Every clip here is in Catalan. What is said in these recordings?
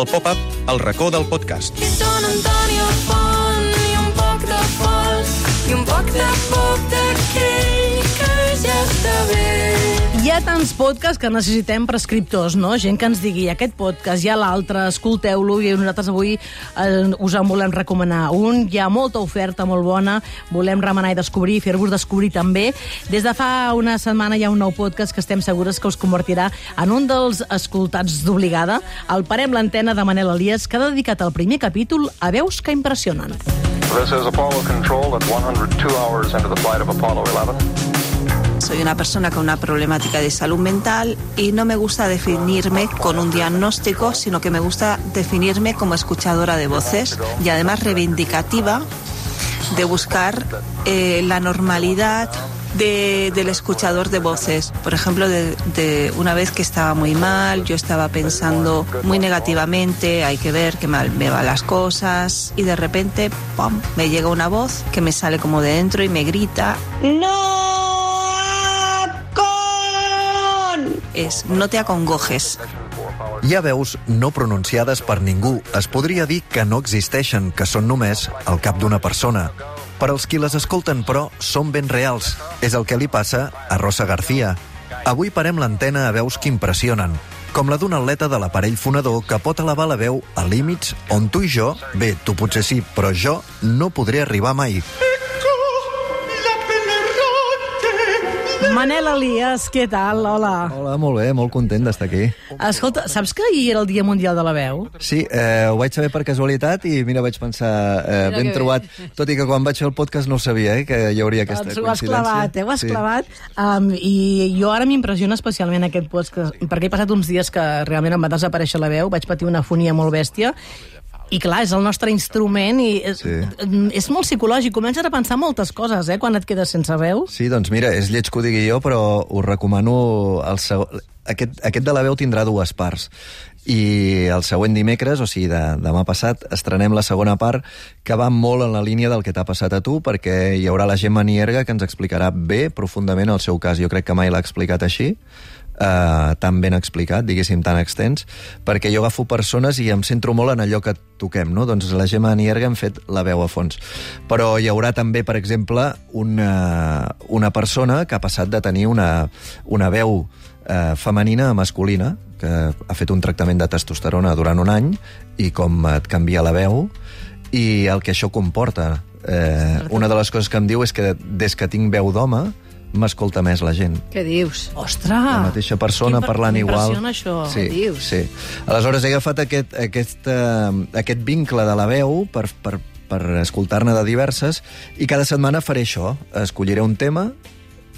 El pop-up El racó del podcast. I Don Antonio Font i un poc de fals i un poc de poc d'aquell que ja està bé. Tants podcasts que necessitem prescriptors, no? Gent que ens digui aquest podcast, hi ha l'altre, escolteu-lo i nosaltres avui eh, us en volem recomanar un. Hi ha molta oferta molt bona, volem remenar i descobrir, fer-vos descobrir també. Des de fa una setmana hi ha un nou podcast que estem segures que us convertirà en un dels escoltats d'obligada. El Parem l'antena de Manel Elias, que ha dedicat el primer capítol a veus que impressionen. This is Apollo Control at 102 hours into the flight of Apollo 11. Soy una persona con una problemática de salud mental y no me gusta definirme con un diagnóstico, sino que me gusta definirme como escuchadora de voces y además reivindicativa de buscar eh, la normalidad de- del escuchador de voces. Por ejemplo, de, una vez que estaba muy mal, yo estaba pensando muy negativamente, hay que ver que mal me van las cosas y de repente me llega una voz que me sale como de dentro y me grita ¡No! Es no te acongojes. Hi ha veus no pronunciades per ningú. Es podria dir que no existeixen, que són només al cap d'una persona. Per als qui les escolten, però, són ben reals. És el que li passa a Rosa García. Avui parem l'antena a veus que impressionen, com la d'un atleta de l'aparell fonador que pot elevar la veu a límits on tu i jo, bé, tu potser sí, però jo no podré arribar mai. Manel Elias, què tal? Hola. Hola, molt bé, molt content d'estar aquí. Escolta, saps que ahir era el Dia Mundial de la Veu? Sí, eh, ho vaig saber per casualitat i mira, vaig pensar, eh, ben trobat, tot i que quan vaig fer el podcast no ho sabia, eh, que hi hauria aquesta Doncs ho has clavat, eh? Ho has Sí. clavat. Um, I jo ara m'impressiona especialment aquest podcast, perquè he passat uns dies que realment em va desaparèixer la veu, vaig patir una fonia molt bèstia, i clar, és el nostre instrument i és, Sí. és molt psicològic. Comences a pensar moltes coses, eh, quan et quedes sense veu. Sí, doncs mira, és lleig que ho digui jo, però us recomano... El segon... aquest, aquest de la veu tindrà dues parts. I el següent dimecres, o sigui, de, demà passat, estrenem la segona part, que va molt en la línia del que t'ha passat a tu, perquè hi haurà la Gemma Nierga que ens explicarà bé, profundament, el seu cas. Jo crec que mai l'ha explicat així, eh, tan ben explicat, diguéssim, tan extens, perquè jo agafo persones i em centro molt en allò que toquem, no? Doncs la Gemma Nierga hem fet la veu a fons. Però hi haurà també, per exemple, una, una persona que ha passat de tenir una, una veu eh, femenina a masculina, que ha fet un tractament de testosterona durant un any, i com et canvia la veu, i el que això comporta. Eh, una de les coses que em diu és que des que tinc veu d'home, m'escolta més la gent Què dius? Ostres! la mateixa persona Quin- parlant igual. això. Sí, dius? sí. Aleshores he agafat aquest, aquest, uh, aquest vincle de la veu per, per, per escoltar-ne de diverses i cada setmana faré això. Escolliré un tema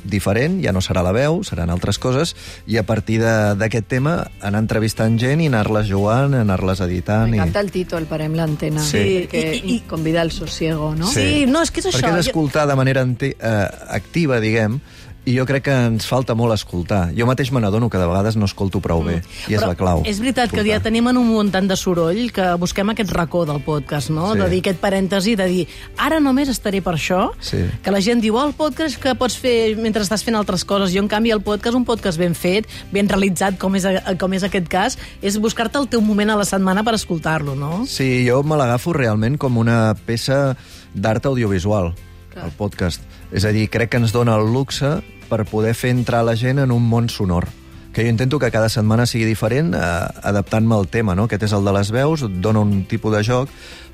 diferent, ja no serà la veu, seran altres coses, i a partir de- d'aquest tema anar entrevistant gent i anar-les jugant, anar-les editant... Me i... encanta el títol, Parem l'antena. Sí. Que I- i- convida al sosiego, no? Sí, no, és que és això. Perquè és Jo- escoltar de manera ante- eh, activa, diguem, i jo crec que ens falta molt escoltar. Jo mateix me n'adono que de vegades no escolto prou bé, i és Però la clau. És veritat que ja escoltar. tenim en un muntant de soroll que busquem aquest racó del podcast, no? Sí. De dir aquest parèntesi, de dir, ara només estaré per això, Sí. que la gent diu, oh, el podcast que pots fer mentre estàs fent altres coses. Jo, en canvi, el podcast, un podcast ben fet, ben realitzat, com és, com és aquest cas, és buscar-te el teu moment a la setmana per escoltar-lo, no? Sí, jo me l'agafo realment com una peça d'art audiovisual, Clar. el podcast. És a dir, crec que ens dona el luxe per poder fer entrar la gent en un món sonor que jo intento que cada setmana sigui diferent eh, adaptant-me al tema, no? Aquest és el de les veus, et dona un tipus de joc,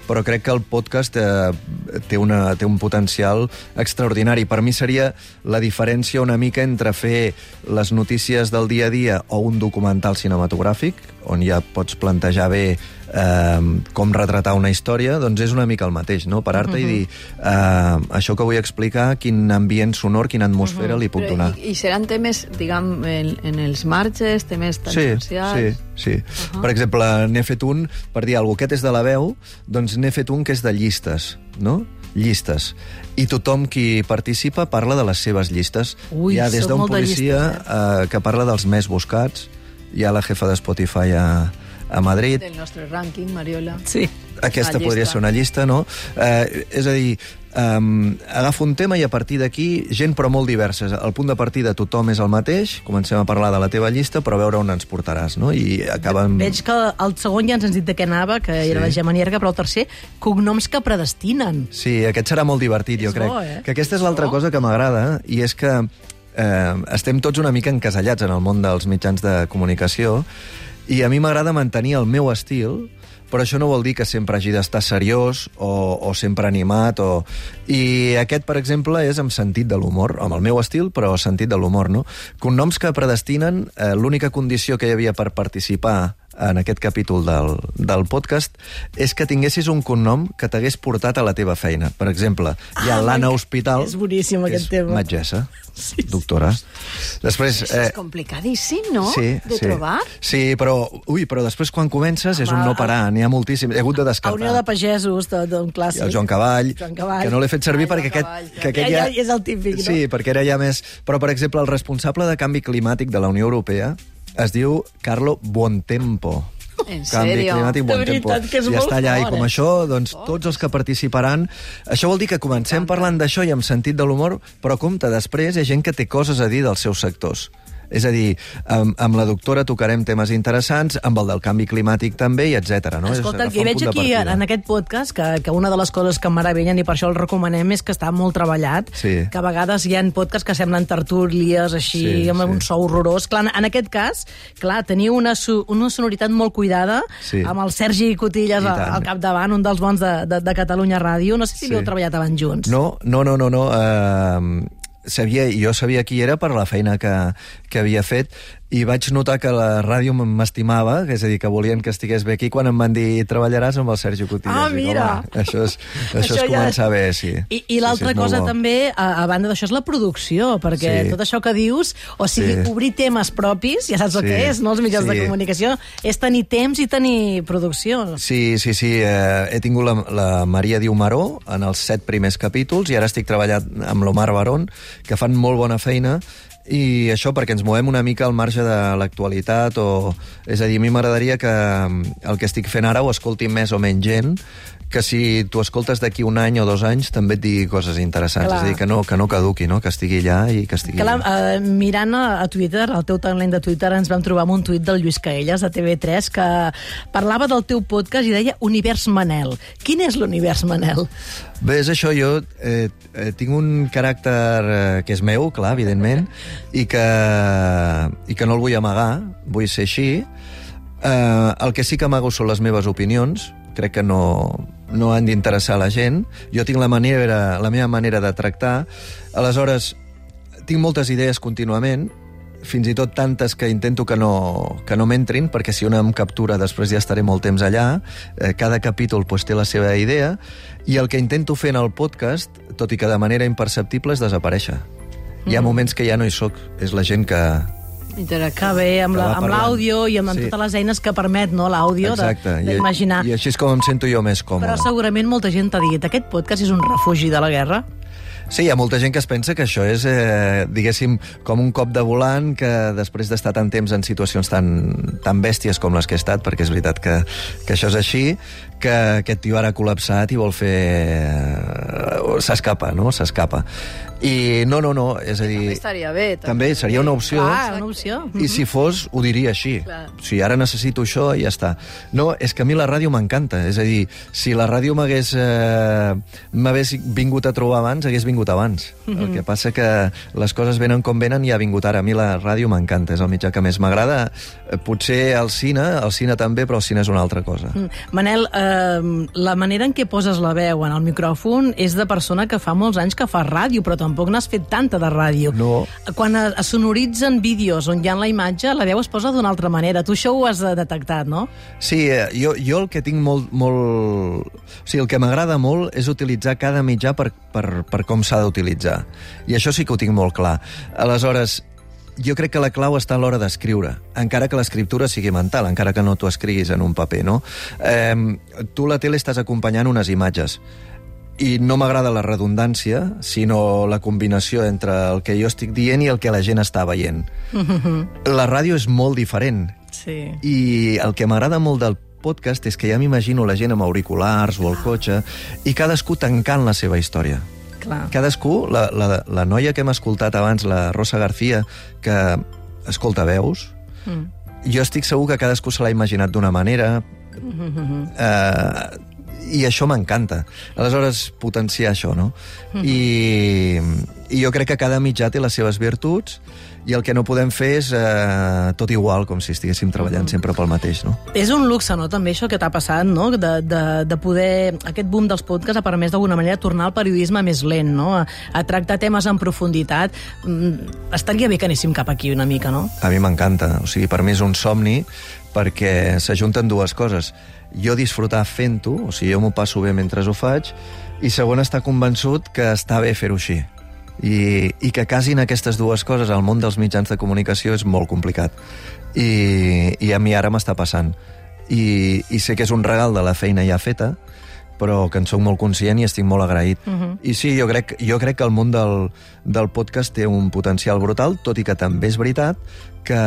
però crec que el podcast eh, té, una, té un potencial extraordinari. Per mi seria la diferència una mica entre fer les notícies del dia a dia o un documental cinematogràfic, on ja pots plantejar bé eh, com retratar una història, doncs és una mica el mateix, no? Parar-te uh -huh. i dir eh, això que vull explicar, quin ambient sonor, quina atmosfera uh -huh. li puc Però, donar. i, I seran temes, diguem, en, en els marges, temes Sí, tangencials... sí, sí. Uh -huh. Per exemple, n'he fet un, per dir alguna cosa, aquest és de la veu, doncs n'he fet un que és de llistes, no? llistes. I tothom qui participa parla de les seves llistes. Ui, hi ha des d'un molt de policia llistes, eh, que parla dels més buscats, hi ha la jefa de Spotify a, a Madrid, Del nostre rànquing, Mariola. Sí. aquesta podria ser una llista, no? Eh, és a dir, Um, agafo un tema i a partir d'aquí, gent però molt diversa. El punt de partida tothom és el mateix, comencem a parlar de la teva llista, però a veure on ens portaràs, no? I acaben... Veig que el segon ja ens has dit de què anava, que Sí. era la Gemma Nierga, però el tercer, cognoms que predestinen. Sí, aquest serà molt divertit, jo És crec. bo, eh? Que aquesta és l'altra cosa que m'agrada, i és que eh, estem tots una mica encasellats en el món dels mitjans de comunicació, i a mi m'agrada mantenir el meu estil, però això no vol dir que sempre hagi d'estar seriós o, o sempre animat. O... I aquest, per exemple, és amb sentit de l'humor, amb el meu estil, però sentit de l'humor, no? Cognoms que predestinen, eh, l'única condició que hi havia per participar en aquest capítol del, del podcast és que tinguessis un cognom que t'hagués portat a la teva feina. Per exemple, hi ha Ah, l'Anna Hospital, és boníssim, que aquest és tema. metgessa, doctora. Després, Eso es complicadíssim, no? Sí, de sí. trobar. Sí, però, ui, però després quan comences és un no parar, n'hi ha moltíssim. He hagut de A descartar. Unió de Pagesos, d'un I clàssic. el Joan Cavall, Joan Cavall. que no l'he fet servir Ai, perquè aquest, Cavall, que aquest ja... ja és el típic, no? Sí, perquè era ja més... Però, per exemple, el responsable de canvi climàtic de la Unió Europea es diu Carlo Buontempo. En Canvi sèrio? climàtic, De bon tempo. veritat que és I molt està allà, i fort, com eh? això, doncs, tots els que participaran... Això vol dir que comencem parlant d'això i amb sentit de l'humor, però compte, després hi ha gent que té coses a dir dels seus sectors. És a dir, amb, amb la doctora tocarem temes interessants, amb el del canvi climàtic també, i etc. No? Escolta, que veig aquí partida. en aquest podcast que, que una de les coses que em meravellen i per això el recomanem és que està molt treballat, Sí. que a vegades hi ha podcasts que semblen tertúlies així, Sí, amb sí. un so horrorós. Clar, en aquest cas, clar, teniu una, su una sonoritat molt cuidada Sí. amb el Sergi Cotillas al, al capdavant, un dels bons de, de, de Catalunya Ràdio. No sé si Sí. havíeu treballat abans junts. No, no, no, no, no. Uh, sabia, jo sabia qui era per la feina que, que havia fet i vaig notar que la ràdio m'estimava, és a dir, que volien que estigués bé aquí, quan em van dir treballaràs amb el Sergi Cotillas. Ah, mira! "Home, això és, això és ja- començar bé, sí. I, i l'altra sí, sí, és cosa també, a, a banda d'això, és la producció, perquè Sí. tot això que dius, o sigui, Sí. obrir temes propis, ja saps el Sí. que és, no?, els mitjans Sí. de comunicació, és tenir temps i tenir producció. Sí, sí, sí. Eh, he tingut la, la Maria Diumaró en els set primers capítols i ara estic treballant amb l'Omar Barón, que fan molt bona feina i això perquè ens movem una mica al marge de l'actualitat o... És a dir, a mi m'agradaria que mm, el que estic fent ara ho escolti més o menys gent que si tu escoltes d'aquí un any o dos anys també et digui coses interessants. Clar. És a dir, que no, que no caduqui, no? que estigui allà i que estigui... Clar, eh, mirant a, a Twitter, el teu talent de Twitter, ens vam trobar amb un tuit del Lluís Caelles, de TV3, que parlava del teu podcast i deia Univers Manel. Quin és l'Univers Manel? Bé, és això, jo eh, eh, tinc un caràcter eh, que és meu, clar, evidentment, i que, i que no el vull amagar, vull ser així. Eh, el que sí que amago són les meves opinions, crec que no, no han d'interessar la gent. Jo tinc la, manera, la meva manera de tractar. Aleshores, tinc moltes idees contínuament, fins i tot tantes que intento que no, que no m'entrin, perquè si una em captura després ja estaré molt temps allà. Eh, cada capítol pues, té la seva idea, i el que intento fer en el podcast, tot i que de manera imperceptible, és desaparèixer. Hi ha moments que ja no hi sóc. És la gent que... Amb Que la- va amb l'àudio i amb, Sí. totes les eines que permet no, l'àudio Exacte. I- d'imaginar. I, així és com em sento jo més còmode. Però segurament molta gent t'ha dit aquest podcast és un refugi de la guerra. Sí, hi ha molta gent que es pensa que això és, eh, diguéssim, com un cop de volant que després d'estar tant temps en situacions tan, tan bèsties com les que he estat, perquè és veritat que, que això és així, que aquest tio ara ha col·lapsat i vol fer... eh, S'escapa, no? S'escapa. I no, no, no, és a dir... Estaria bé. També seria una opció. Clar, una opció. I si fos, ho diria així. Clar. Si ara necessito això, i ja està. No, és que a mi la ràdio m'encanta. És a dir, si la ràdio m'hagués eh, m'hagués vingut a trobar abans, hagués vingut abans. El que passa que les coses venen com venen i ha vingut ara. A mi la ràdio m'encanta, és el mitjà que més m'agrada. Eh, Potser el cine, el cine també, però el cine és una altra cosa. Mm. Manel, eh, la manera en què poses la veu en el micròfon és de persona que fa molts anys que fa ràdio, però tampoc n'has fet tanta de ràdio. No. Quan es sonoritzen vídeos on hi ha la imatge, la veu es posa d'una altra manera. Tu això ho has detectat, no? Sí, eh, jo, jo el que tinc molt... molt... O sigui, el que m'agrada molt és utilitzar cada mitjà per, per, per com s'ha d'utilitzar. I això sí que ho tinc molt clar. Aleshores, jo crec que la clau està a l'hora d'escriure, encara que l'escriptura sigui mental, encara que no t'ho escriguis en un paper, no? Eh, tu la tele estàs acompanyant unes imatges i no m'agrada la redundància, sinó la combinació entre el que jo estic dient i el que la gent està veient. La ràdio és molt diferent Sí. i el que m'agrada molt del podcast és que ja m'imagino la gent amb auriculars o al cotxe i cadascú tancant la seva història. Clar. Cadascú, la, la, la noia que hem escoltat abans, la Rosa García, que escolta veus, Mm. jo estic segur que cadascú se l'ha imaginat d'una manera, eh, i això m'encanta. Aleshores, potenciar això, no? I, I jo crec que cada mitjà té les seves virtuts i el que no podem fer és eh, tot igual, com si estiguéssim treballant sempre pel mateix, no? És un luxe, no?, també, això que t'ha passat, no?, de, de, de poder... Aquest boom dels podcasts ha permès d'alguna manera tornar al periodisme més lent, no?, a, a tractar temes en profunditat. Mm, estaria bé que anéssim cap aquí una mica, no? A mi m'encanta. O sigui, per mi és un somni perquè s'ajunten dues coses. Jo disfrutar fent-ho, o sigui, jo m'ho passo bé mentre ho faig, i segon, estar convençut que està bé fer-ho així. I, I que casin aquestes dues coses al món dels mitjans de comunicació és molt complicat. I, i a mi ara m'està passant. I, I sé que és un regal de la feina ja feta, però que en sóc molt conscient i estic molt agraït. Uh -huh. I sí, jo crec, jo crec que el món del, del podcast té un potencial brutal, tot i que també és veritat que,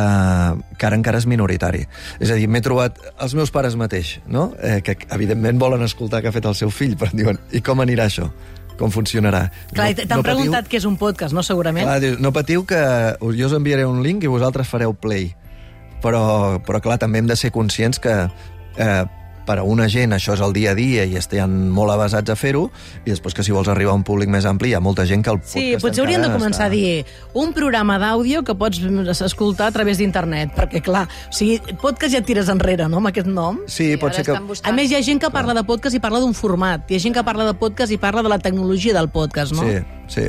que ara encara és minoritari. És a dir, m'he trobat els meus pares mateix, no? eh, que evidentment volen escoltar què ha fet el seu fill, però diuen, i com anirà això? Com funcionarà? Clar, i t'han preguntat què és un podcast, no?, segurament. Clar, diu, no patiu que jo us enviaré un link i vosaltres fareu play. Però, però clar, també hem de ser conscients que eh, per a una gent això és el dia a dia i estan molt avasats a fer-ho, i després que si vols arribar a un públic més ampli hi ha molta gent que el podcast Sí, potser hauríem de començar està... a dir un programa d'àudio que pots escoltar a través d'internet, perquè, clar, o sigui, podcast ja et tires enrere, no?, amb aquest nom. Sí, pot ser que... A més, hi ha gent que parla de podcast i parla d'un format. Hi ha gent que parla de podcast i parla de la tecnologia del podcast, no? Sí, sí.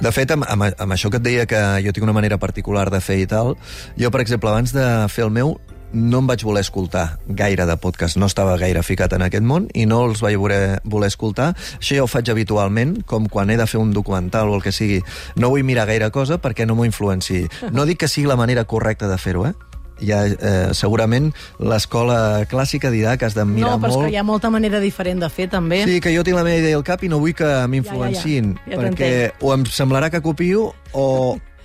De fet, amb, amb, amb això que et deia que jo tinc una manera particular de fer i tal, jo, per exemple, abans de fer el meu, no em vaig voler escoltar gaire de podcast, no estava gaire ficat en aquest món i no els vaig voler, voler escoltar. Això ja ho faig habitualment, com quan he de fer un documental o el que sigui. No vull mirar gaire cosa perquè no m'ho influenciï. No dic que sigui la manera correcta de fer-ho, eh? Ja, eh, segurament l'escola clàssica dirà que has de mirar no, però és molt... que hi ha molta manera diferent de fer, també. Sí, que jo tinc la meva idea al cap i no vull que m'influenciïn, Ja, ja, ja. Ja perquè o em semblarà que copio o,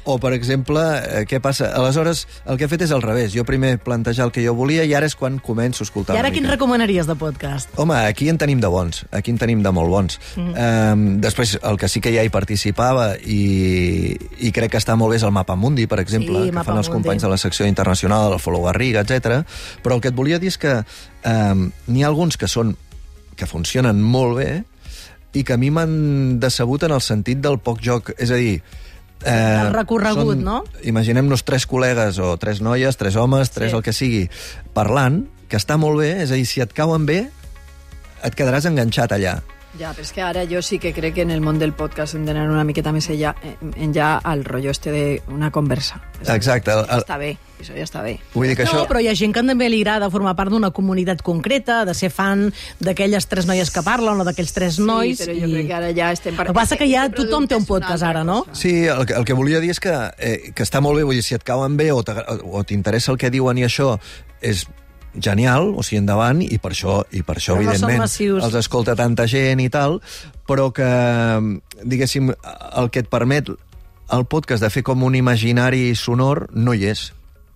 o, per exemple, eh, què passa? Aleshores, el que he fet és al revés. Jo primer plantejar el que jo volia i ara és quan començo a escoltar I ara quin recomanaries de podcast? Home, aquí en tenim de bons, aquí en tenim de molt bons. Mm. Um, després, el que sí que ja hi participava i, i crec que està molt bé és el Mapa Mundi, per exemple, Sí, que fan els Mundi. companys de la secció internacional, el Follow Garriga, etc. Però el que et volia dir és que um, n'hi ha alguns que són que funcionen molt bé i que a mi m'han decebut en el sentit del poc joc. És a dir, Eh, El recorregut, no? Imaginem-nos tres col·legues o tres noies, tres homes, tres Sí. el que sigui, parlant, que està molt bé, és a dir, si et cauen bé, et quedaràs enganxat allà. Ja, però és que ara jo sí que crec que en el món del podcast hem d'anar una miqueta més enllà, en ja al rotllo este de una conversa. Exacte, el- Ja el- està bé, això ja està bé. Vull dir que no, això... però hi ha gent que també li agrada formar part d'una comunitat concreta, de ser fan d'aquelles tres noies que parlen o d'aquells tres nois. Sí, però jo crec que ara ja estem... El que passa que ja tothom té un podcast ara, no? Sí, el, que- el que volia dir és que, eh, que està molt bé, vull dir, si et cauen bé o t'interessa el que diuen i això, és genial, o sigui, endavant, i per això, i per això Però no evidentment, massius. els escolta tanta gent i tal, però que, diguéssim, el que et permet el podcast de fer com un imaginari sonor no hi és.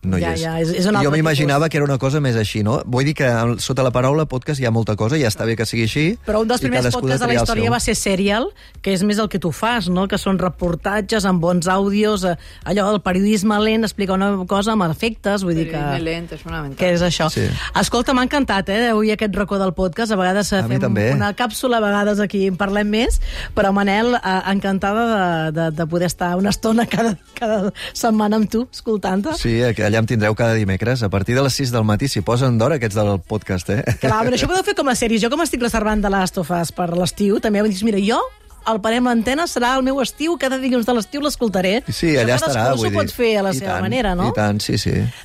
No hi Ja, és. ja, és- és jo m'imaginava que era una cosa més així, no? Vull dir que sota la paraula podcast hi ha molta cosa, i ja està bé que sigui així. Però un dels primers podcasts de la història seu. va ser Serial, que és més el que tu fas, no? que són reportatges amb bons àudios, eh, allò del periodisme lent, explicar una cosa amb efectes, vull dir que... Periodisme lent és fonamental. que és això. Sí. Escolta, m'ha encantat, eh, avui aquest racó del podcast. A vegades eh, A fem també. una càpsula, a vegades aquí en parlem més, però Manel, eh, encantada de, de, de poder estar una estona cada, cada setmana amb tu, escoltant-te. Sí, que allà em tindreu cada dimecres. A partir de les 6 del matí s'hi posen d'hora aquests del podcast, eh? Clar, però això podeu fer com a sèries. Jo com estic reservant de Last of Us per l'estiu, també em dius, mira, jo el Parem l'Antena serà el meu estiu, cada dilluns de l'estiu l'escoltaré. Sí, allà Això estarà, vull dir. pot fer a la I seva tant, manera, no? I tant, sí, sí.